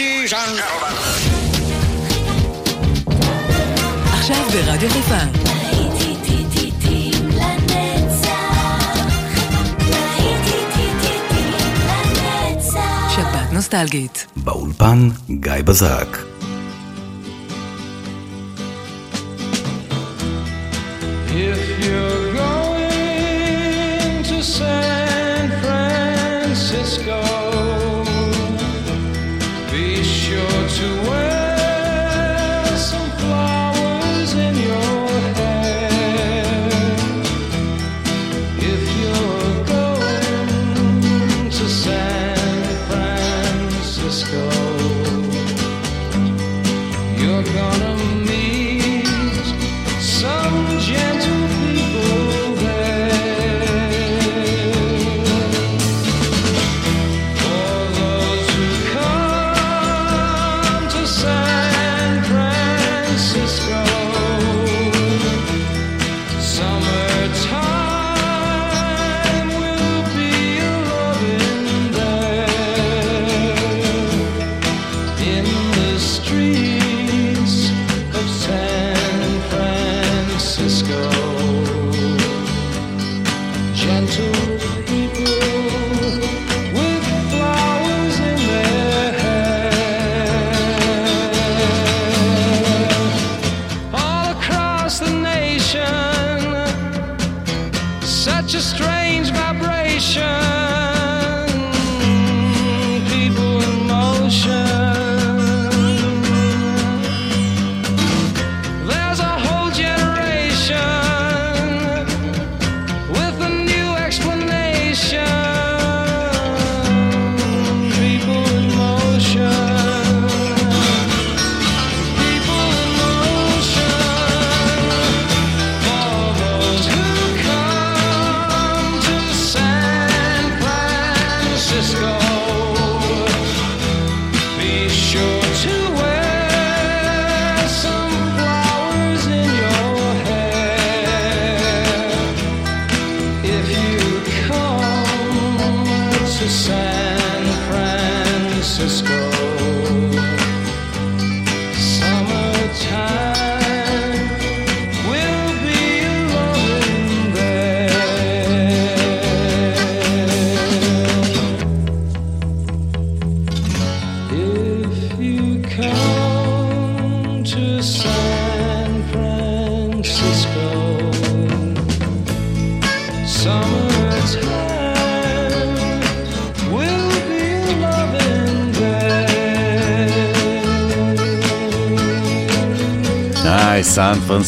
Ladies and gentlemen. עכשיו ברדיו חיפה. נוסטלגית. באולפן גיא בזק.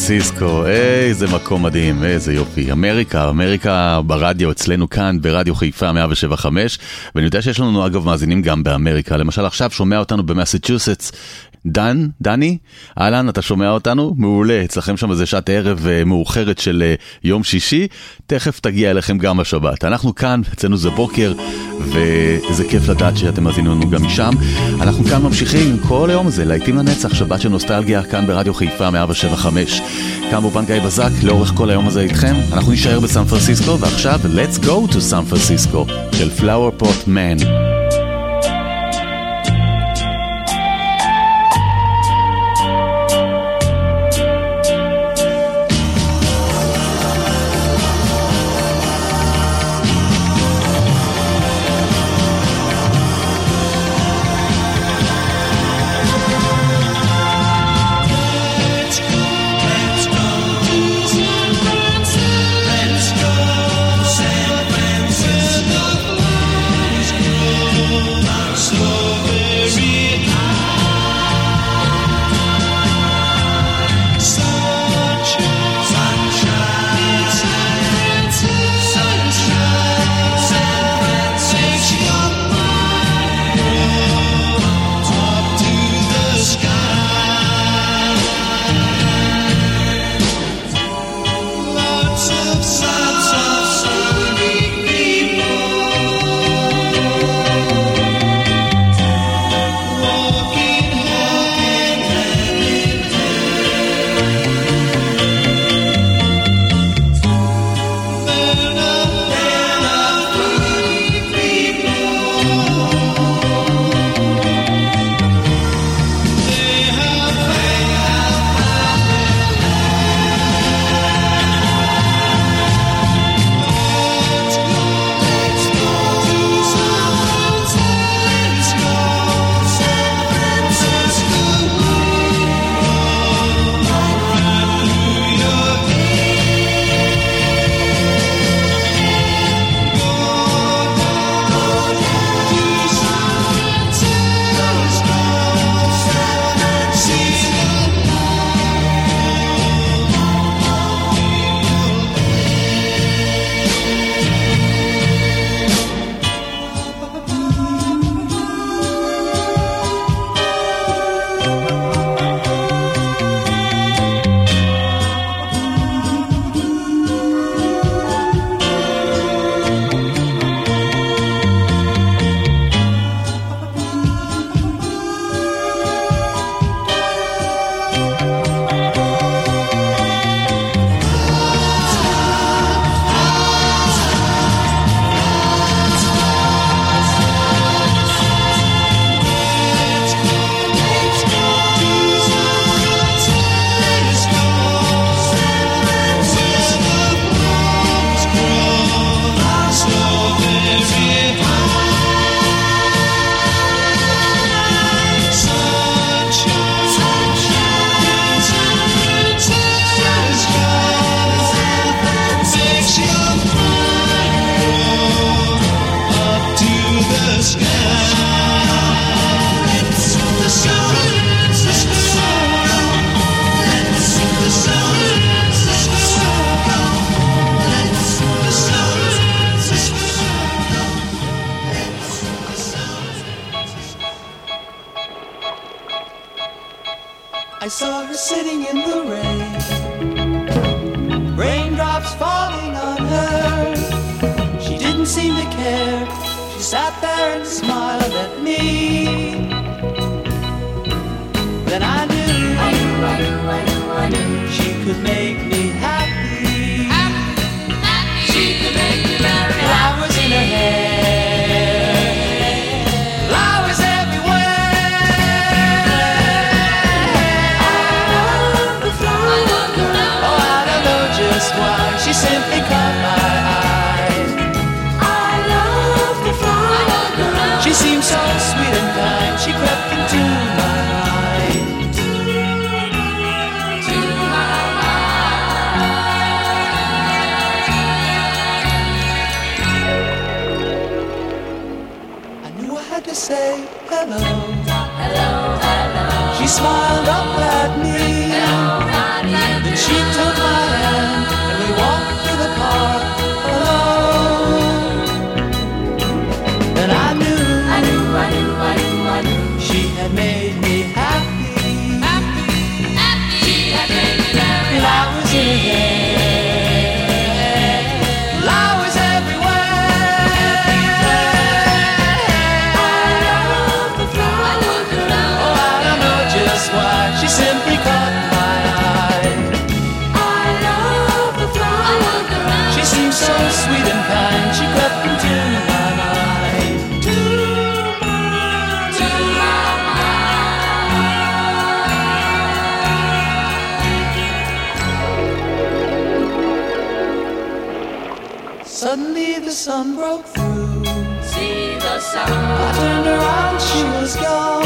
פרנסיסקו, איזה מקום מדהים, איזה יופי. אמריקה, אמריקה ברדיו אצלנו כאן, ברדיו חיפה 175, ואני יודע שיש לנו אגב מאזינים גם באמריקה. למשל עכשיו שומע אותנו במסצ'וסטס. דן, דני, אהלן, אתה שומע אותנו? מעולה, אצלכם שם איזה שעת ערב אה, מאוחרת של אה, יום שישי, תכף תגיע אליכם גם השבת. אנחנו כאן, אצלנו זה בוקר, וזה כיף לדעת שאתם מאזינים לנו גם משם. אנחנו כאן ממשיכים עם כל היום הזה, להיטים לנצח, שבת של נוסטלגיה, כאן ברדיו חיפה 175. כאן באופן גיא בזק, לאורך כל היום הזה איתכם. אנחנו נישאר בסן פרנסיסקו, ועכשיו, let's go to סן פרנסיסקו, של Flower Pot Man. saw her sitting in the rain. Raindrops falling on her. She didn't seem to care. She sat there and smiled at me. Then I knew, I knew, I knew, I knew, I knew she could make. smiled up at me. sun broke through. See the sun. I turned around, she was gone.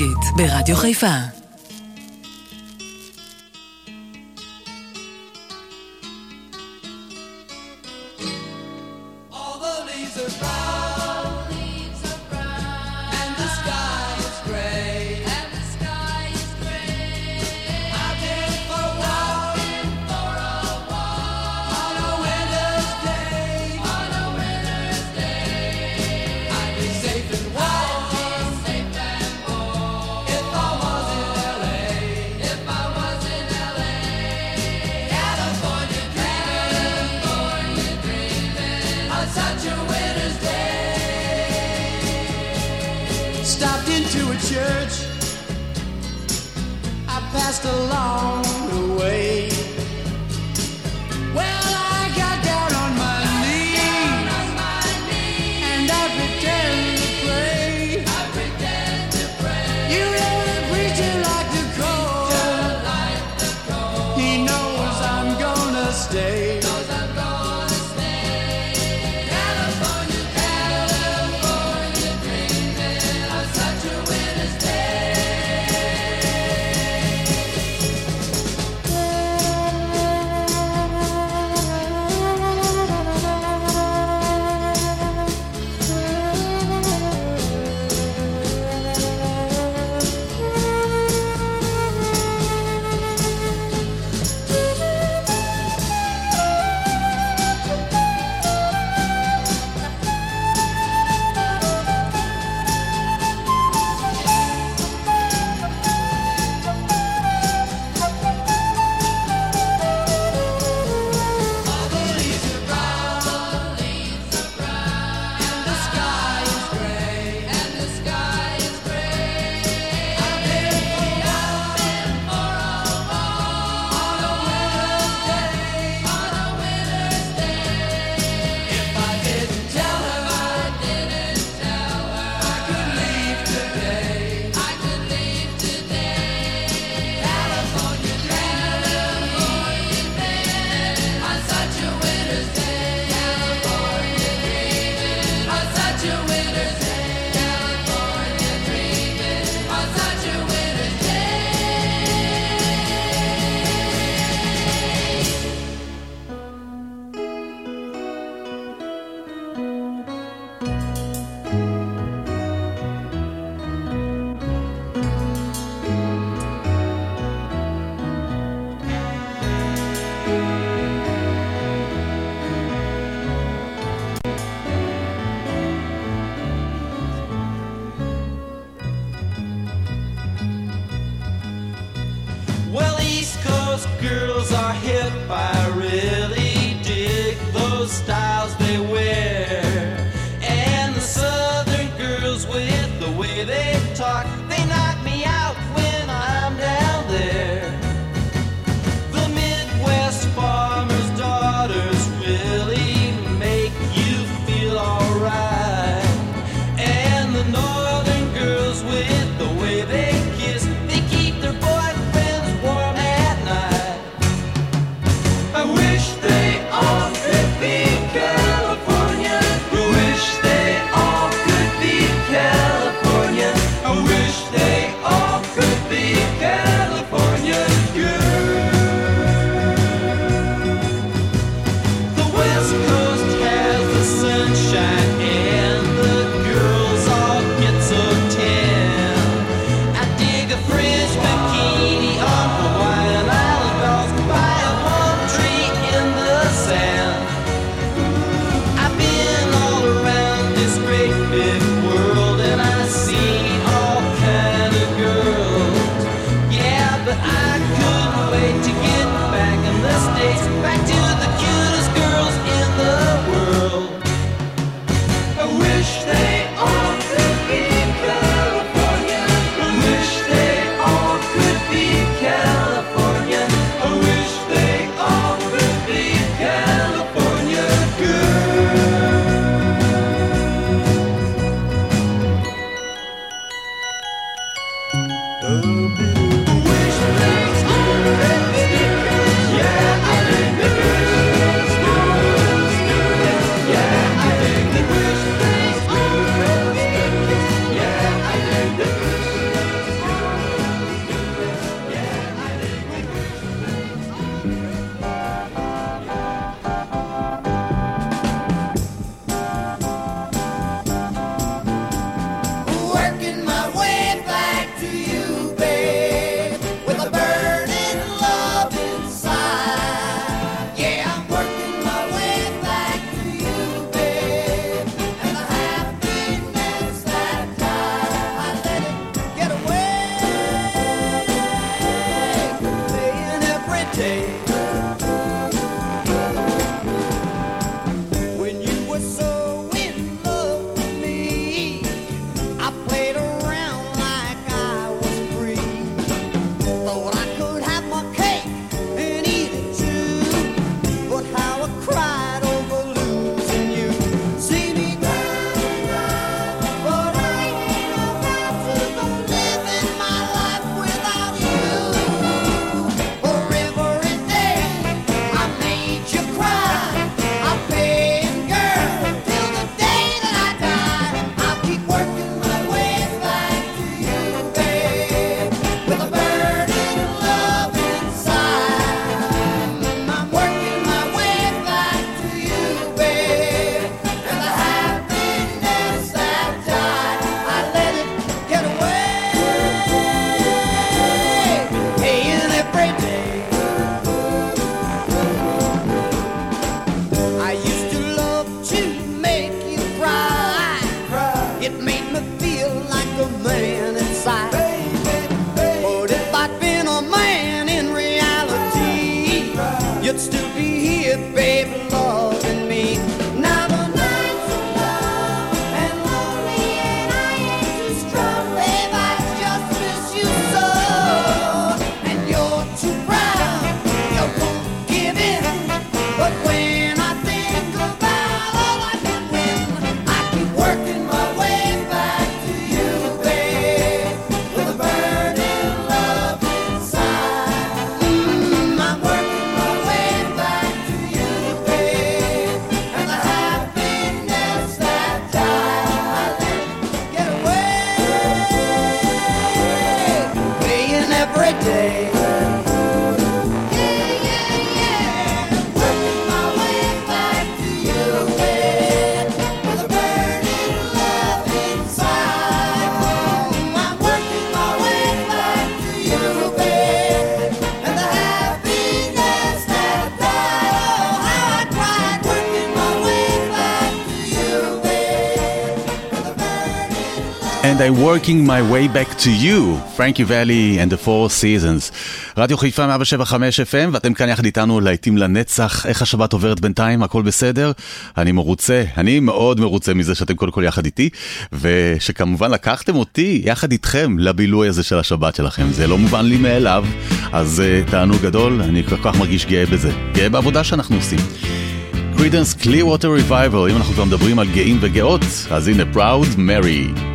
נוסטלגית, ברדיו חיפה. Girls are girls. I'm working my way back to you, Frankie Valley and the Four Seasons. רדיו חיפה 175 FM, ואתם כאן יחד איתנו להיטים לנצח. איך השבת עוברת בינתיים? הכל בסדר? אני מרוצה, אני מאוד מרוצה מזה שאתם קודם כל יחד איתי, ושכמובן לקחתם אותי יחד איתכם לבילוי הזה של השבת שלכם. זה לא מובן לי מאליו, אז uh, תענוג גדול, אני כל כך מרגיש גאה בזה. גאה בעבודה שאנחנו עושים. קרידנס Clearwater Revival, אם אנחנו כבר מדברים על גאים וגאות, אז הנה Proud Mary.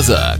назад.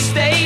goes,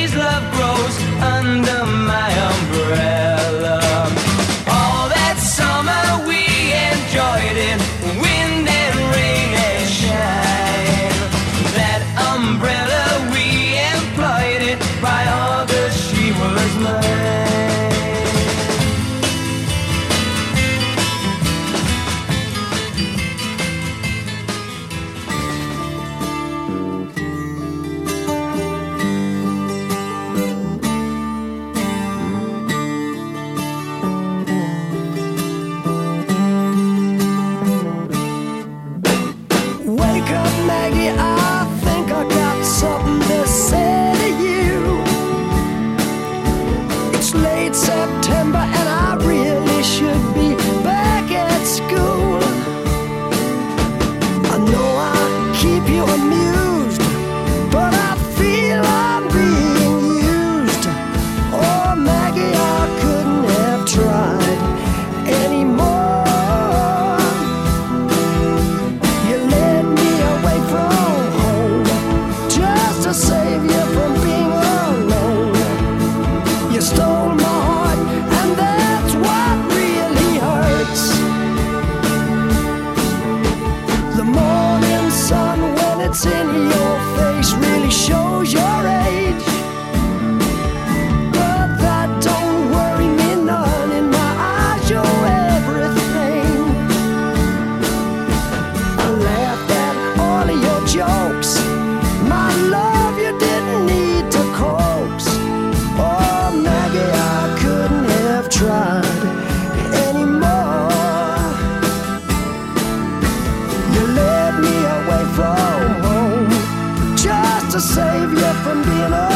save you from being alone.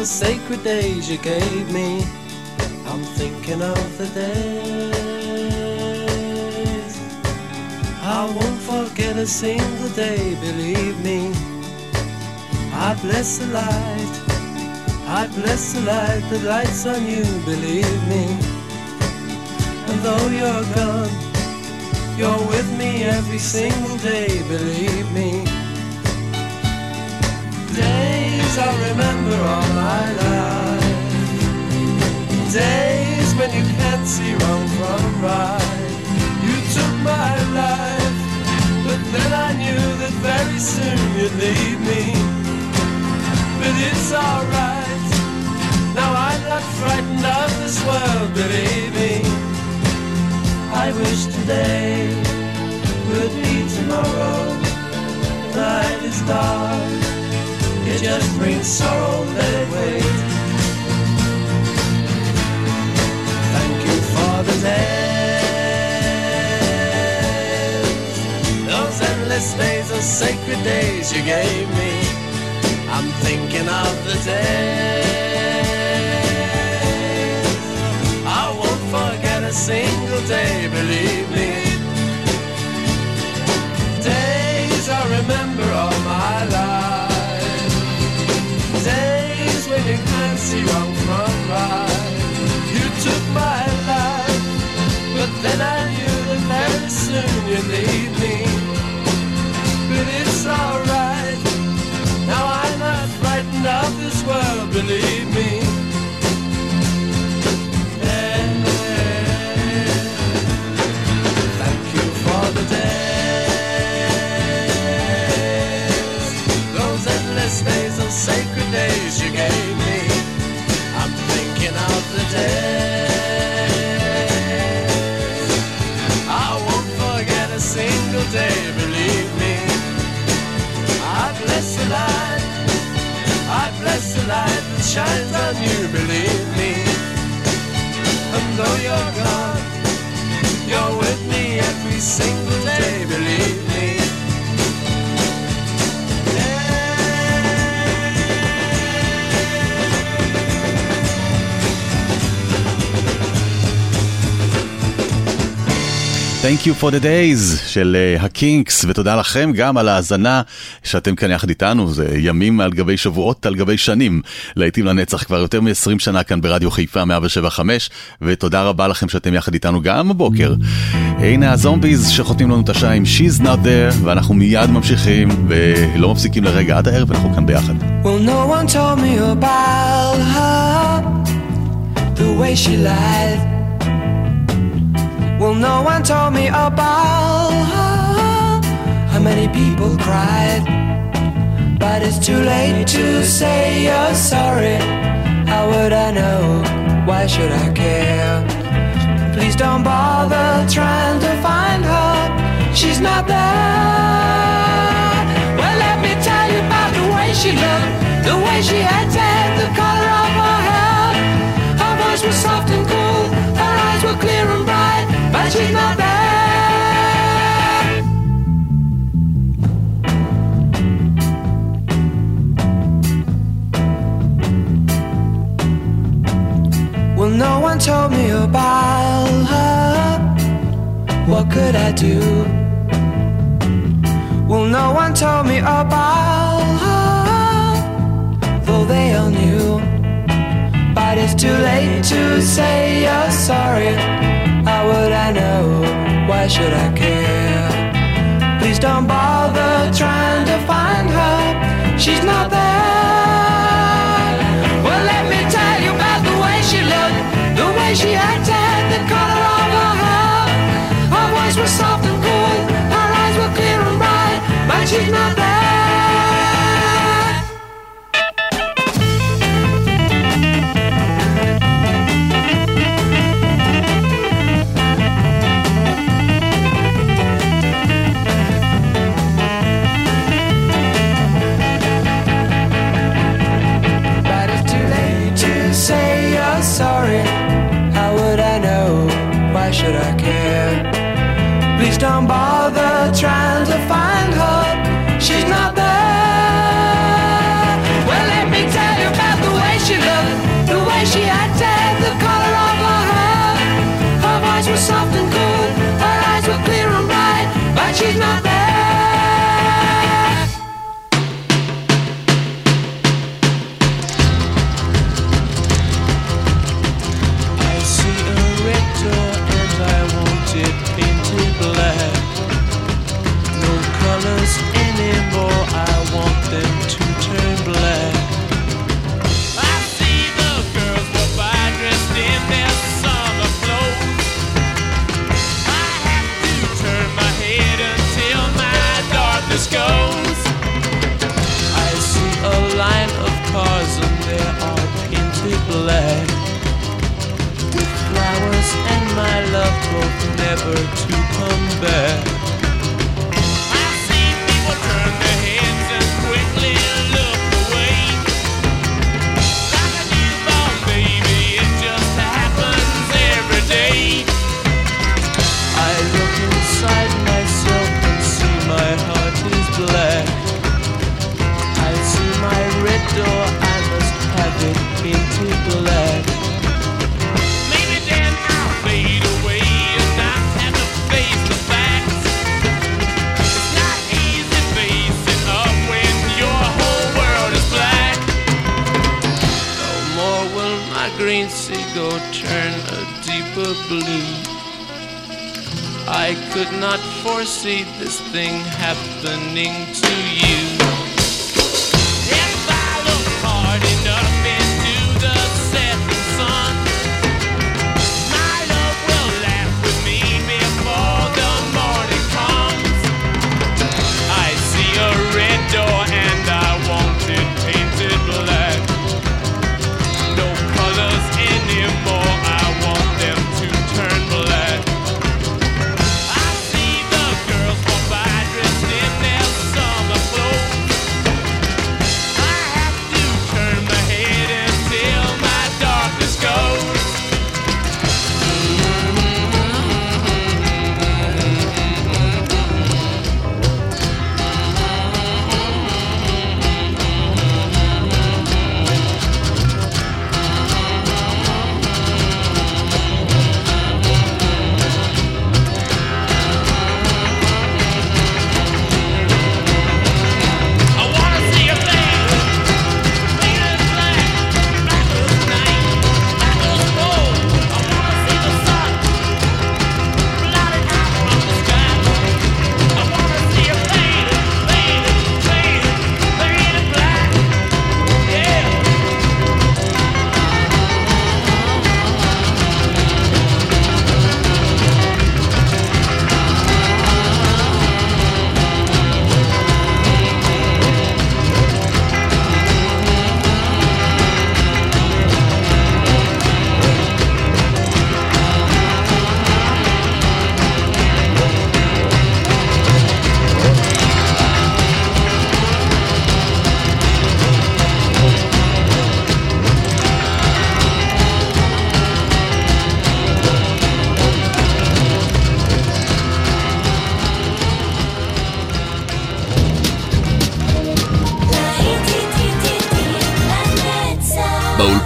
Those sacred days you gave me. I'm thinking of the days. I won't forget a single day, believe me. I bless the light, I bless the light that lights on you, believe me. And though you're gone, you're with me every single day, believe me. Remember all my life. Days when you can't see wrong from right. You took my life, but then I knew that very soon you'd leave me. But it's alright. Now I'm not frightened of this world, believe me. I wish today would be tomorrow. Night is dark, it just brings sorrow, it wait. Thank you for the days, those endless days, those sacred days you gave me. I'm thinking of the days. I won't forget a single day, believe me. Days I remember all You wrong from right. You took my life, but then I knew that very soon you'd leave me. Days. I won't forget a single day, Thank you for the days של אה, הקינקס, ותודה לכם גם על ההאזנה שאתם כאן יחד איתנו, זה ימים על גבי שבועות על גבי שנים, להיטים לנצח כבר יותר מ-20 שנה כאן ברדיו חיפה 175, ותודה רבה לכם שאתם יחד איתנו גם הבוקר. הנה הזומביז שחותמים לנו את השעה עם She's Not There, ואנחנו מיד ממשיכים, ולא מפסיקים לרגע עד הערב, אנחנו כאן ביחד. Well, no one told me about her, the way she lied. No one told me about her, how many people cried. But it's too late to say you're sorry. How would I know? Why should I care? Please don't bother trying to find her. She's not there. Well, let me tell you about the way she looked, the way she acted, told me about her. What could I do? Well, no one told me about her, though they all knew. But it's too late to say you're sorry. How would I know? Why should I care? Please don't bother trying to find her. She's not there. The way she acted, the color of her hair. Her voice was soft never to come back. could not foresee this thing happening to you.